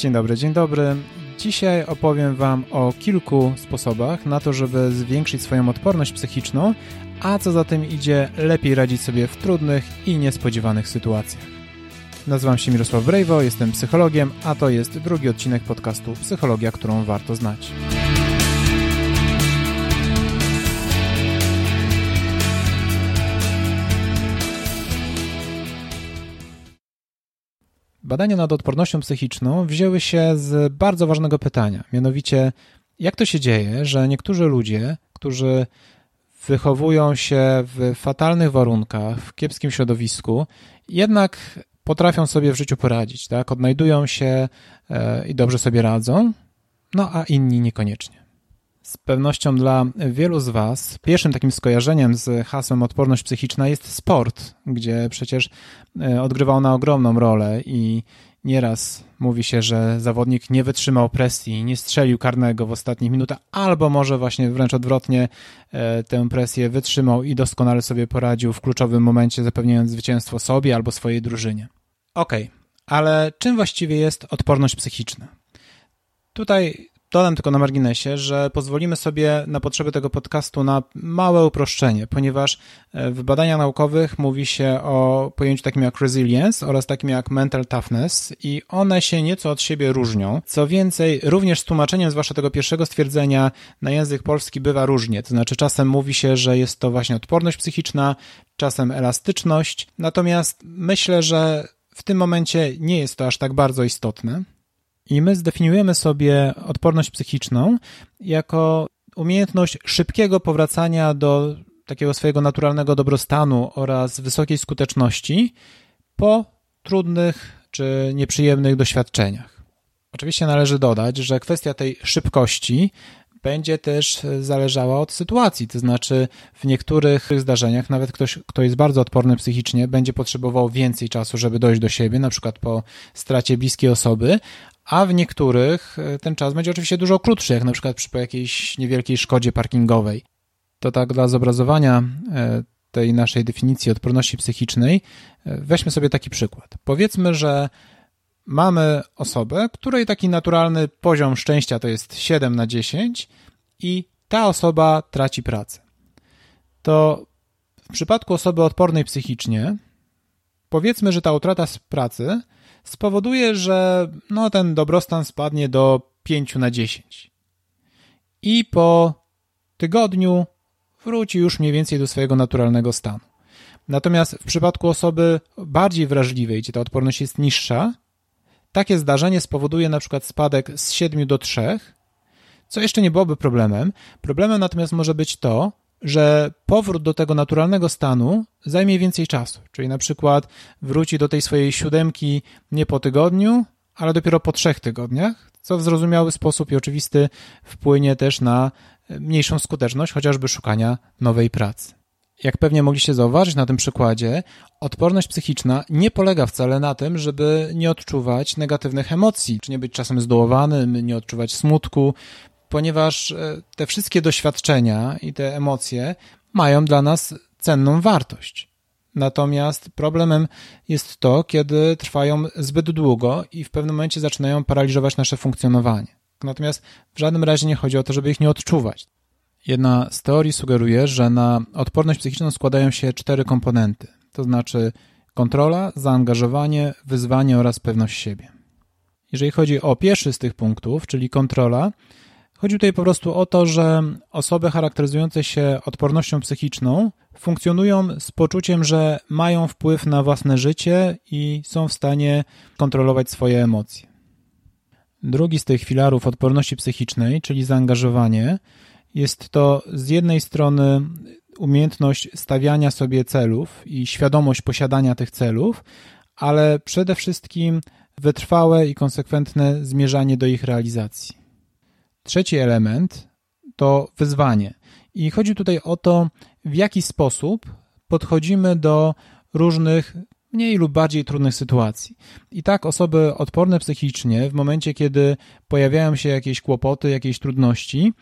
Dzień dobry, dzień dobry. Dzisiaj opowiem Wam o kilku sposobach na to, żeby zwiększyć swoją odporność psychiczną, a co za tym idzie, lepiej radzić sobie w trudnych i niespodziewanych sytuacjach. Nazywam się Mirosław Brejwo, jestem psychologiem, a to jest drugi odcinek podcastu Psychologia, którą warto znać. Badania nad odpornością psychiczną wzięły się z bardzo ważnego pytania, mianowicie jak to się dzieje, że niektórzy ludzie, którzy wychowują się w fatalnych warunkach, w kiepskim środowisku, jednak potrafią sobie w życiu poradzić, tak? Odnajdują się e, i dobrze sobie radzą, no a inni niekoniecznie. Z pewnością dla wielu z Was pierwszym takim skojarzeniem z hasłem odporność psychiczna jest sport, gdzie przecież e, odgrywa ona ogromną rolę i nieraz mówi się, że zawodnik nie wytrzymał presji, nie strzelił karnego w ostatnich minutach, albo może właśnie wręcz odwrotnie e, tę presję wytrzymał i doskonale sobie poradził w kluczowym momencie, zapewniając zwycięstwo sobie albo swojej drużynie. Okej, okay, ale czym właściwie jest odporność psychiczna? Tutaj Dodam tylko na marginesie, że pozwolimy sobie na potrzeby tego podcastu na małe uproszczenie, ponieważ e, w badaniach naukowych mówi się o pojęciu takim jak resilience oraz takim jak mental toughness i one się nieco od siebie różnią. Co więcej, również z tłumaczeniem zwłaszcza tego pierwszego stwierdzenia na język polski bywa różnie, to znaczy czasem mówi się, że jest to właśnie odporność psychiczna, czasem elastyczność, natomiast myślę, że w tym momencie nie jest to aż tak bardzo istotne. I my zdefiniujemy sobie odporność psychiczną jako umiejętność szybkiego powracania do takiego swojego naturalnego dobrostanu oraz wysokiej skuteczności po trudnych czy nieprzyjemnych doświadczeniach. Oczywiście należy dodać, że kwestia tej szybkości będzie też zależała od sytuacji. To znaczy, w niektórych zdarzeniach, nawet ktoś, kto jest bardzo odporny psychicznie, będzie potrzebował więcej czasu, żeby dojść do siebie, na przykład po stracie bliskiej osoby, a w niektórych e, ten czas będzie oczywiście dużo krótszy, jak na przykład przy jakiejś niewielkiej szkodzie parkingowej. To tak dla zobrazowania e, tej naszej definicji odporności psychicznej, e, weźmy sobie taki przykład. Powiedzmy, że mamy osobę, której taki naturalny poziom szczęścia to jest 7 na 10 i ta osoba traci pracę. To w przypadku osoby odpornej psychicznie, powiedzmy, że ta utrata pracy spowoduje, że no, ten dobrostan spadnie do 5 na 10. I po tygodniu wróci już mniej więcej do swojego naturalnego stanu. Natomiast w przypadku osoby bardziej wrażliwej, gdzie ta odporność jest niższa, takie zdarzenie spowoduje na przykład spadek z 7 do 3, co jeszcze nie byłoby problemem. Problemem natomiast może być to, że powrót do tego naturalnego stanu zajmie więcej czasu. Czyli na przykład wróci do tej swojej siódemki nie po tygodniu, ale dopiero po trzech tygodniach, co w zrozumiały sposób i oczywisty wpłynie też na mniejszą skuteczność chociażby szukania nowej pracy. Jak pewnie mogliście zauważyć na tym przykładzie, odporność psychiczna nie polega wcale na tym, żeby nie odczuwać negatywnych emocji, czy nie być czasem zdołowanym, nie odczuwać smutku, ponieważ e, te wszystkie doświadczenia i te emocje mają dla nas cenną wartość. Natomiast problemem jest to, kiedy trwają zbyt długo i w pewnym momencie zaczynają paraliżować nasze funkcjonowanie. Natomiast w żadnym razie nie chodzi o to, żeby ich nie odczuwać. Jedna z teorii sugeruje, że na odporność psychiczną składają się cztery komponenty, to znaczy kontrola, zaangażowanie, wyzwanie oraz pewność siebie. Jeżeli chodzi o pierwszy z tych punktów, czyli kontrola, Chodzi tutaj po prostu o to, że osoby charakteryzujące się odpornością psychiczną funkcjonują z poczuciem, że mają wpływ na własne życie i są w stanie kontrolować swoje emocje. Drugi z tych filarów odporności psychicznej, czyli zaangażowanie, jest to z jednej strony umiejętność stawiania sobie celów i świadomość posiadania tych celów, ale przede wszystkim wytrwałe i konsekwentne zmierzanie do ich realizacji. Trzeci element to wyzwanie. I chodzi tutaj o to, w jaki sposób podchodzimy do różnych mniej lub bardziej trudnych sytuacji. I tak osoby odporne psychicznie, w momencie kiedy pojawiają się jakieś kłopoty, jakieś trudności,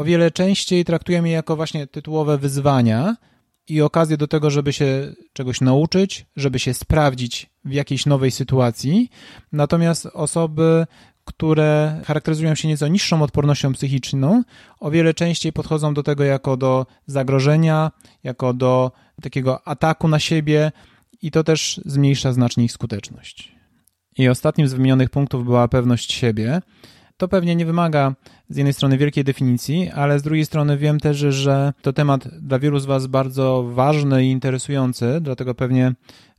o wiele częściej traktują je jako właśnie tytułowe wyzwania i okazję do tego, żeby się czegoś nauczyć, żeby się sprawdzić w jakiejś nowej sytuacji. Natomiast osoby które charakteryzują się nieco niższą odpornością psychiczną, o wiele częściej podchodzą do tego jako do zagrożenia, jako do takiego ataku na siebie i to też zmniejsza znacznie ich skuteczność. I ostatnim z wymienionych punktów była pewność siebie. To pewnie nie wymaga z jednej strony wielkiej definicji, ale z drugiej strony wiem też, że to temat dla wielu z Was bardzo ważny i interesujący, dlatego pewnie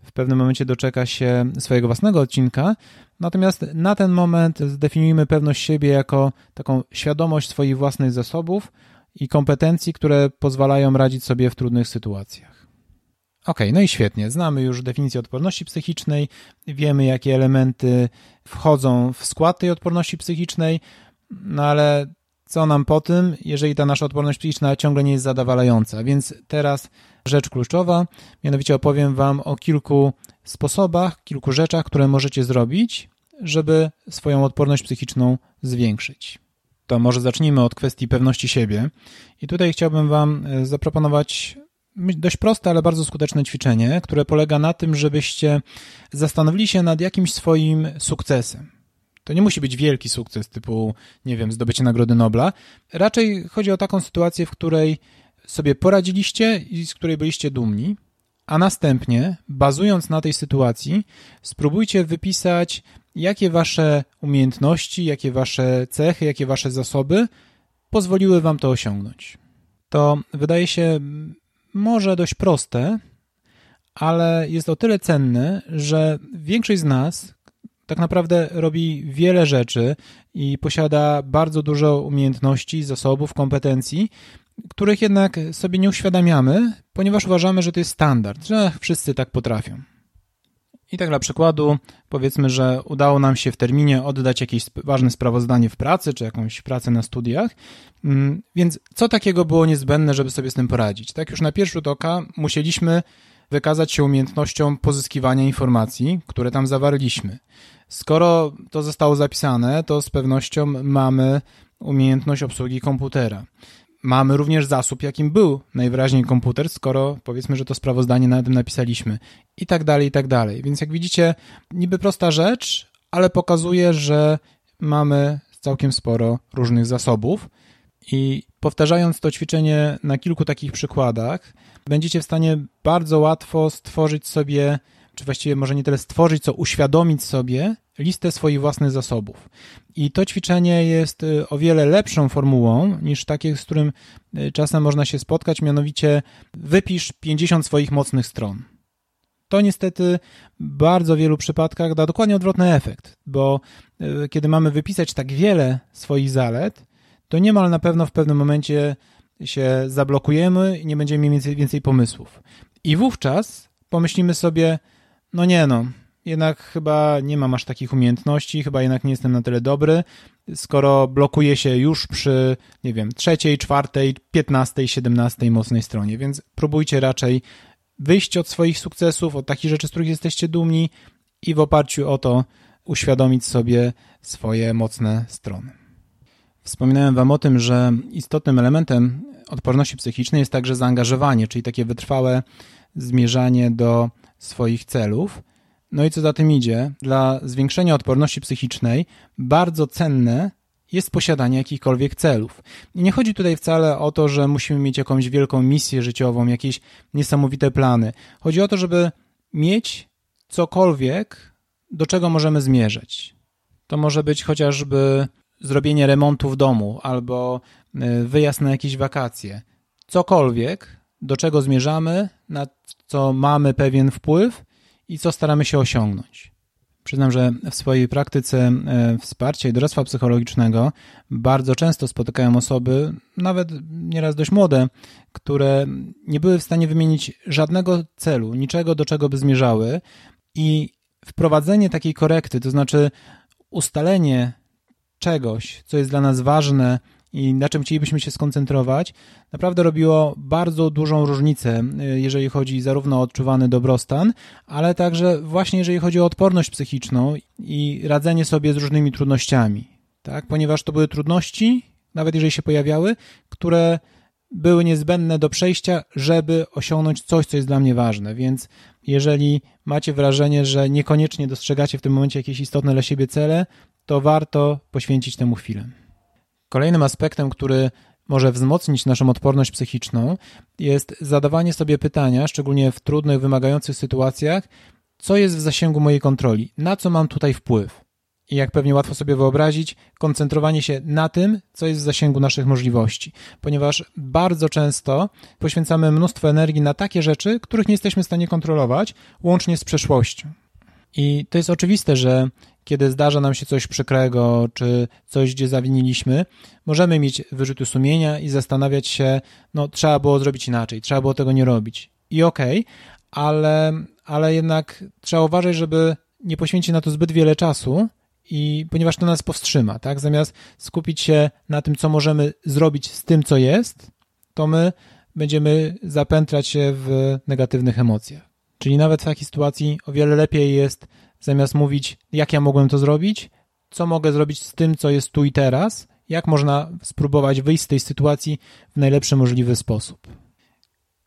w pewnym momencie doczeka się swojego własnego odcinka. Natomiast na ten moment zdefiniujmy pewność siebie jako taką świadomość swoich własnych zasobów i kompetencji, które pozwalają radzić sobie w trudnych sytuacjach. Ok, no i świetnie. Znamy już definicję odporności psychicznej, wiemy, jakie elementy wchodzą w skład tej odporności psychicznej, no ale co nam po tym, jeżeli ta nasza odporność psychiczna ciągle nie jest zadowalająca? Więc teraz rzecz kluczowa, mianowicie opowiem Wam o kilku sposobach, kilku rzeczach, które możecie zrobić, żeby swoją odporność psychiczną zwiększyć. To może zacznijmy od kwestii pewności siebie. I tutaj chciałbym Wam e, zaproponować dość proste, ale bardzo skuteczne ćwiczenie, które polega na tym, żebyście zastanowili się nad jakimś swoim sukcesem. To nie musi być wielki sukces, typu, nie wiem, zdobycie Nagrody Nobla. Raczej chodzi o taką sytuację, w której sobie poradziliście i z której byliście dumni, a następnie, bazując na tej sytuacji, spróbujcie wypisać, jakie wasze umiejętności, jakie wasze cechy, jakie wasze zasoby pozwoliły wam to osiągnąć. To wydaje się może dość proste, ale jest o tyle cenne, że większość z nas tak naprawdę robi wiele rzeczy i posiada bardzo dużo umiejętności, zasobów, kompetencji, których jednak sobie nie uświadamiamy, ponieważ uważamy, że to jest standard, że wszyscy tak potrafią. I tak dla przykładu, powiedzmy, że udało nam się w terminie oddać jakieś ważne sprawozdanie w pracy, czy jakąś pracę na studiach, mm, więc co takiego było niezbędne, żeby sobie z tym poradzić? Tak już na pierwszy rzut oka musieliśmy wykazać się umiejętnością pozyskiwania informacji, które tam zawarliśmy. Skoro to zostało zapisane, to z pewnością mamy umiejętność obsługi komputera. Mamy również zasób, jakim był najwyraźniej komputer, skoro powiedzmy, że to sprawozdanie na tym napisaliśmy i tak dalej, i tak dalej. Więc jak widzicie, niby prosta rzecz, ale pokazuje, że mamy całkiem sporo różnych zasobów i powtarzając to ćwiczenie na kilku takich przykładach, będziecie w stanie bardzo łatwo stworzyć sobie, czy właściwie może nie tyle stworzyć, co uświadomić sobie listę swoich własnych zasobów. I to ćwiczenie jest y, o wiele lepszą formułą niż takie, z którym y, czasem można się spotkać, mianowicie wypisz 50 swoich mocnych stron. To niestety w bardzo wielu przypadkach da dokładnie odwrotny efekt, bo y, kiedy mamy wypisać tak wiele swoich zalet, to niemal na pewno w pewnym momencie się zablokujemy i nie będziemy więcej, więcej pomysłów. I wówczas pomyślimy sobie, no nie no, jednak chyba nie mam aż takich umiejętności, chyba jednak nie jestem na tyle dobry, skoro blokuję się już przy, nie wiem, trzeciej, czwartej, piętnastej, siedemnastej mocnej stronie, więc próbujcie raczej wyjść od swoich sukcesów, od takich rzeczy, z których jesteście dumni i w oparciu o to uświadomić sobie swoje mocne strony. Wspominałem Wam o tym, że istotnym elementem odporności psychicznej jest także zaangażowanie, czyli takie wytrwałe zmierzanie do swoich celów. No i co za tym idzie, dla zwiększenia odporności psychicznej bardzo cenne jest posiadanie jakichkolwiek celów. I nie chodzi tutaj wcale o to, że musimy mieć jakąś wielką misję życiową, jakieś niesamowite plany. Chodzi o to, żeby mieć cokolwiek, do czego możemy zmierzać. To może być chociażby zrobienie remontu w domu albo y, wyjazd na jakieś wakacje. Cokolwiek, do czego zmierzamy, na co mamy pewien wpływ i co staramy się osiągnąć. Przyznam, że w swojej praktyce y, wsparcia i doradztwa psychologicznego bardzo często spotykałem osoby, nawet nieraz dość młode, które nie były w stanie wymienić żadnego celu, niczego, do czego by zmierzały i wprowadzenie takiej korekty, to znaczy ustalenie czegoś, co jest dla nas ważne i na czym chcielibyśmy się skoncentrować, naprawdę robiło bardzo dużą różnicę, y, jeżeli chodzi zarówno o odczuwany dobrostan, ale także właśnie jeżeli chodzi o odporność psychiczną i radzenie sobie z różnymi trudnościami. Tak? Ponieważ to były trudności, nawet jeżeli się pojawiały, które były niezbędne do przejścia, żeby osiągnąć coś, co jest dla mnie ważne. Więc jeżeli macie wrażenie, że niekoniecznie dostrzegacie w tym momencie jakieś istotne dla siebie cele, to warto poświęcić temu chwilę. Kolejnym aspektem, który może wzmocnić naszą odporność psychiczną, jest zadawanie sobie pytania, szczególnie w trudnych, wymagających sytuacjach, co jest w zasięgu mojej kontroli, na co mam tutaj wpływ. I jak pewnie łatwo sobie wyobrazić, koncentrowanie się na tym, co jest w zasięgu naszych możliwości, ponieważ bardzo często poświęcamy mnóstwo energii na takie rzeczy, których nie jesteśmy w stanie kontrolować, łącznie z przeszłością. I to jest oczywiste, że kiedy zdarza nam się coś przykrego, czy coś, gdzie zawiniliśmy, możemy mieć wyrzuty sumienia i zastanawiać się, no trzeba było zrobić inaczej, trzeba było tego nie robić. I okej, okay, ale, ale jednak trzeba uważać, żeby nie poświęcić na to zbyt wiele czasu, i ponieważ to nas powstrzyma, tak? Zamiast skupić się na tym, co możemy zrobić z tym, co jest, to my będziemy zapętlać się w negatywnych emocjach. Czyli nawet w takiej sytuacji o wiele lepiej jest, zamiast mówić, jak ja mogłem to zrobić, co mogę zrobić z tym, co jest tu i teraz, jak można spróbować wyjść z tej sytuacji w najlepszy możliwy sposób.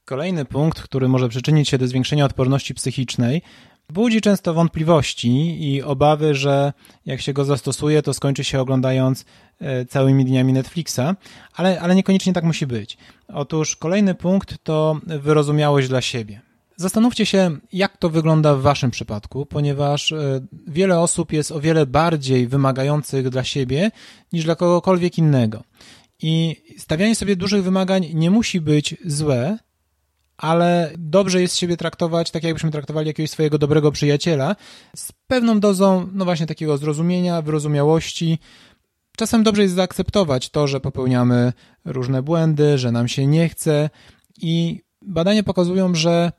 Kolejny punkt, który może przyczynić się do zwiększenia odporności psychicznej, budzi często wątpliwości i obawy, że jak się go zastosuje, to skończy się oglądając e, całymi dniami Netflixa, ale, ale niekoniecznie tak musi być. Otóż kolejny punkt to wyrozumiałość dla siebie. Zastanówcie się, jak to wygląda w Waszym przypadku, ponieważ e, wiele osób jest o wiele bardziej wymagających dla siebie niż dla kogokolwiek innego. I stawianie sobie dużych wymagań nie musi być złe, ale dobrze jest siebie traktować tak, jakbyśmy traktowali jakiegoś swojego dobrego przyjaciela, z pewną dozą, no właśnie, takiego zrozumienia, wyrozumiałości. Czasem dobrze jest zaakceptować to, że popełniamy różne błędy, że nam się nie chce i badania pokazują, że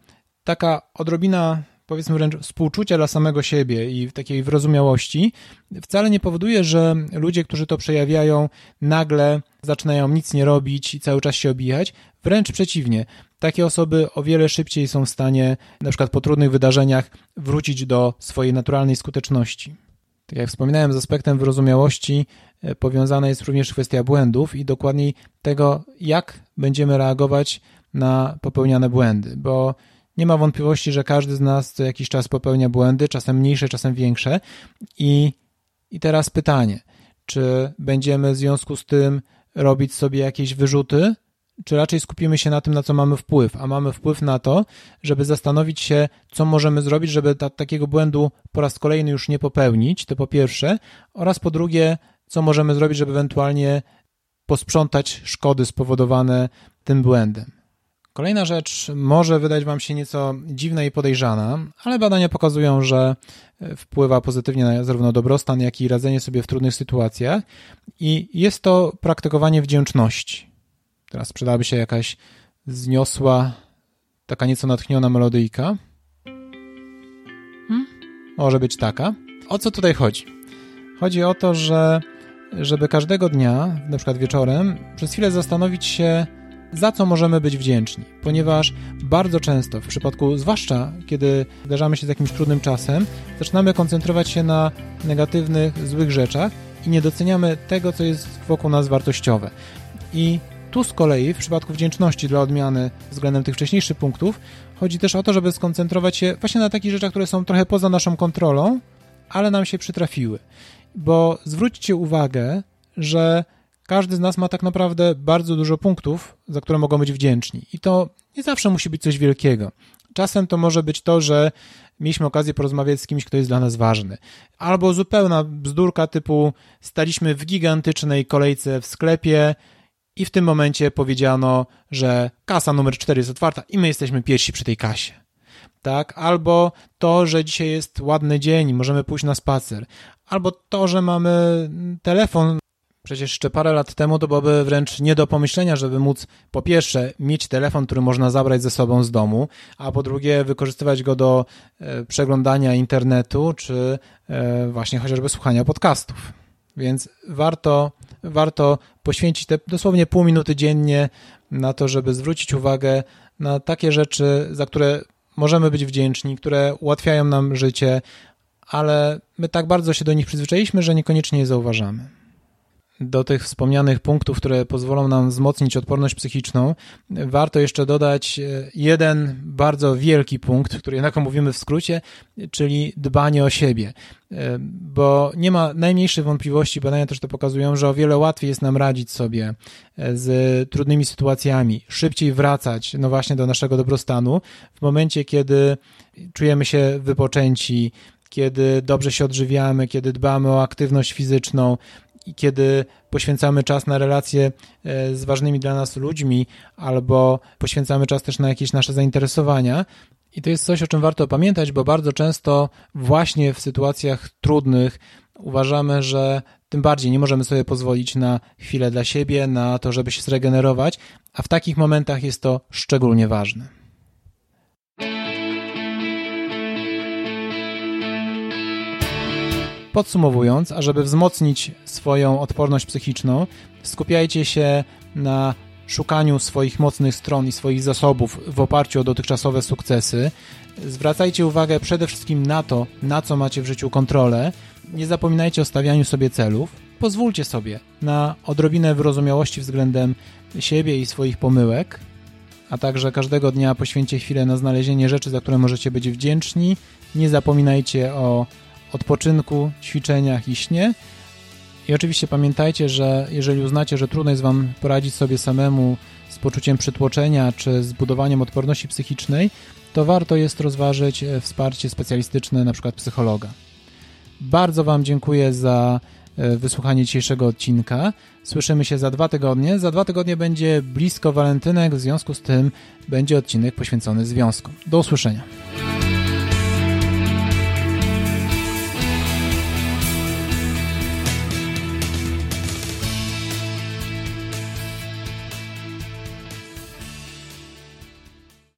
taka odrobina powiedzmy wręcz współczucia dla samego siebie i takiej wyrozumiałości wcale nie powoduje, że ludzie, którzy to przejawiają, nagle zaczynają nic nie robić i cały czas się obijać. Wręcz przeciwnie, takie osoby o wiele szybciej są w stanie, na przykład po trudnych wydarzeniach, wrócić do swojej naturalnej skuteczności. Tak jak wspominałem, z aspektem wyrozumiałości e, powiązana jest również kwestia błędów i dokładniej tego, jak będziemy reagować na popełniane błędy, bo nie ma wątpliwości, że każdy z nas co jakiś czas popełnia błędy, czasem mniejsze, czasem większe. I, i teraz pytanie, czy będziemy w związku z tym robić sobie jakieś wyrzuty, czy raczej skupimy się na tym, na co mamy wpływ, a mamy wpływ na to, żeby zastanowić się, co możemy zrobić, żeby ta, takiego błędu po raz kolejny już nie popełnić, to po pierwsze, oraz po drugie, co możemy zrobić, żeby ewentualnie posprzątać szkody spowodowane tym błędem. Kolejna rzecz może wydać Wam się nieco dziwna i podejrzana, ale badania pokazują, że wpływa pozytywnie na zarówno dobrostan, jak i radzenie sobie w trudnych sytuacjach i jest to praktykowanie wdzięczności. Teraz przydałaby się jakaś zniosła, taka nieco natchniona melodyjka. Hmm? Może być taka. O co tutaj chodzi? Chodzi o to, że żeby każdego dnia, na przykład wieczorem, przez chwilę zastanowić się, za co możemy być wdzięczni, ponieważ bardzo często, w przypadku zwłaszcza kiedy zdarzamy się z jakimś trudnym czasem, zaczynamy koncentrować się na negatywnych, złych rzeczach i nie doceniamy tego, co jest wokół nas wartościowe. I tu z kolei, w przypadku wdzięczności dla odmiany względem tych wcześniejszych punktów, chodzi też o to, żeby skoncentrować się właśnie na takich rzeczach, które są trochę poza naszą kontrolą, ale nam się przytrafiły. Bo zwróćcie uwagę, że każdy z nas ma tak naprawdę bardzo dużo punktów, za które mogą być wdzięczni. I to nie zawsze musi być coś wielkiego. Czasem to może być to, że mieliśmy okazję porozmawiać z kimś, kto jest dla nas ważny. Albo zupełna bzdurka typu staliśmy w gigantycznej kolejce w sklepie i w tym momencie powiedziano, że kasa numer 4 jest otwarta i my jesteśmy pierwsi przy tej kasie. Tak? Albo to, że dzisiaj jest ładny dzień, możemy pójść na spacer. Albo to, że mamy telefon Przecież jeszcze parę lat temu to byłoby wręcz nie do pomyślenia, żeby móc po pierwsze mieć telefon, który można zabrać ze sobą z domu, a po drugie wykorzystywać go do e, przeglądania internetu, czy e, właśnie chociażby słuchania podcastów. Więc warto, warto poświęcić te dosłownie pół minuty dziennie na to, żeby zwrócić uwagę na takie rzeczy, za które możemy być wdzięczni, które ułatwiają nam życie, ale my tak bardzo się do nich przyzwyczailiśmy, że niekoniecznie je zauważamy. Do tych wspomnianych punktów, które pozwolą nam wzmocnić odporność psychiczną, warto jeszcze dodać e, jeden bardzo wielki punkt, który jednak omówimy w skrócie, czyli dbanie o siebie. E, bo nie ma najmniejszych wątpliwości, badania też to pokazują, że o wiele łatwiej jest nam radzić sobie e, z trudnymi sytuacjami, szybciej wracać, no właśnie, do naszego dobrostanu w momencie, kiedy czujemy się wypoczęci, kiedy dobrze się odżywiamy, kiedy dbamy o aktywność fizyczną, i kiedy poświęcamy czas na relacje e, z ważnymi dla nas ludźmi, albo poświęcamy czas też na jakieś nasze zainteresowania. I to jest coś, o czym warto pamiętać, bo bardzo często właśnie w sytuacjach trudnych uważamy, że tym bardziej nie możemy sobie pozwolić na chwilę dla siebie, na to, żeby się zregenerować, a w takich momentach jest to szczególnie ważne. Podsumowując, ażeby wzmocnić swoją odporność psychiczną, skupiajcie się na szukaniu swoich mocnych stron i swoich zasobów w oparciu o dotychczasowe sukcesy. Zwracajcie uwagę przede wszystkim na to, na co macie w życiu kontrolę. Nie zapominajcie o stawianiu sobie celów. Pozwólcie sobie na odrobinę wyrozumiałości względem siebie i swoich pomyłek, a także każdego dnia poświęćcie chwilę na znalezienie rzeczy, za które możecie być wdzięczni. Nie zapominajcie o odpoczynku, ćwiczeniach i śnie. I oczywiście pamiętajcie, że jeżeli uznacie, że trudno jest Wam poradzić sobie samemu z poczuciem przytłoczenia czy z budowaniem odporności psychicznej, to warto jest rozważyć e, wsparcie specjalistyczne, na przykład psychologa. Bardzo Wam dziękuję za e, wysłuchanie dzisiejszego odcinka. Słyszymy się za dwa tygodnie. Za dwa tygodnie będzie blisko walentynek, w związku z tym będzie odcinek poświęcony związkom. Do usłyszenia.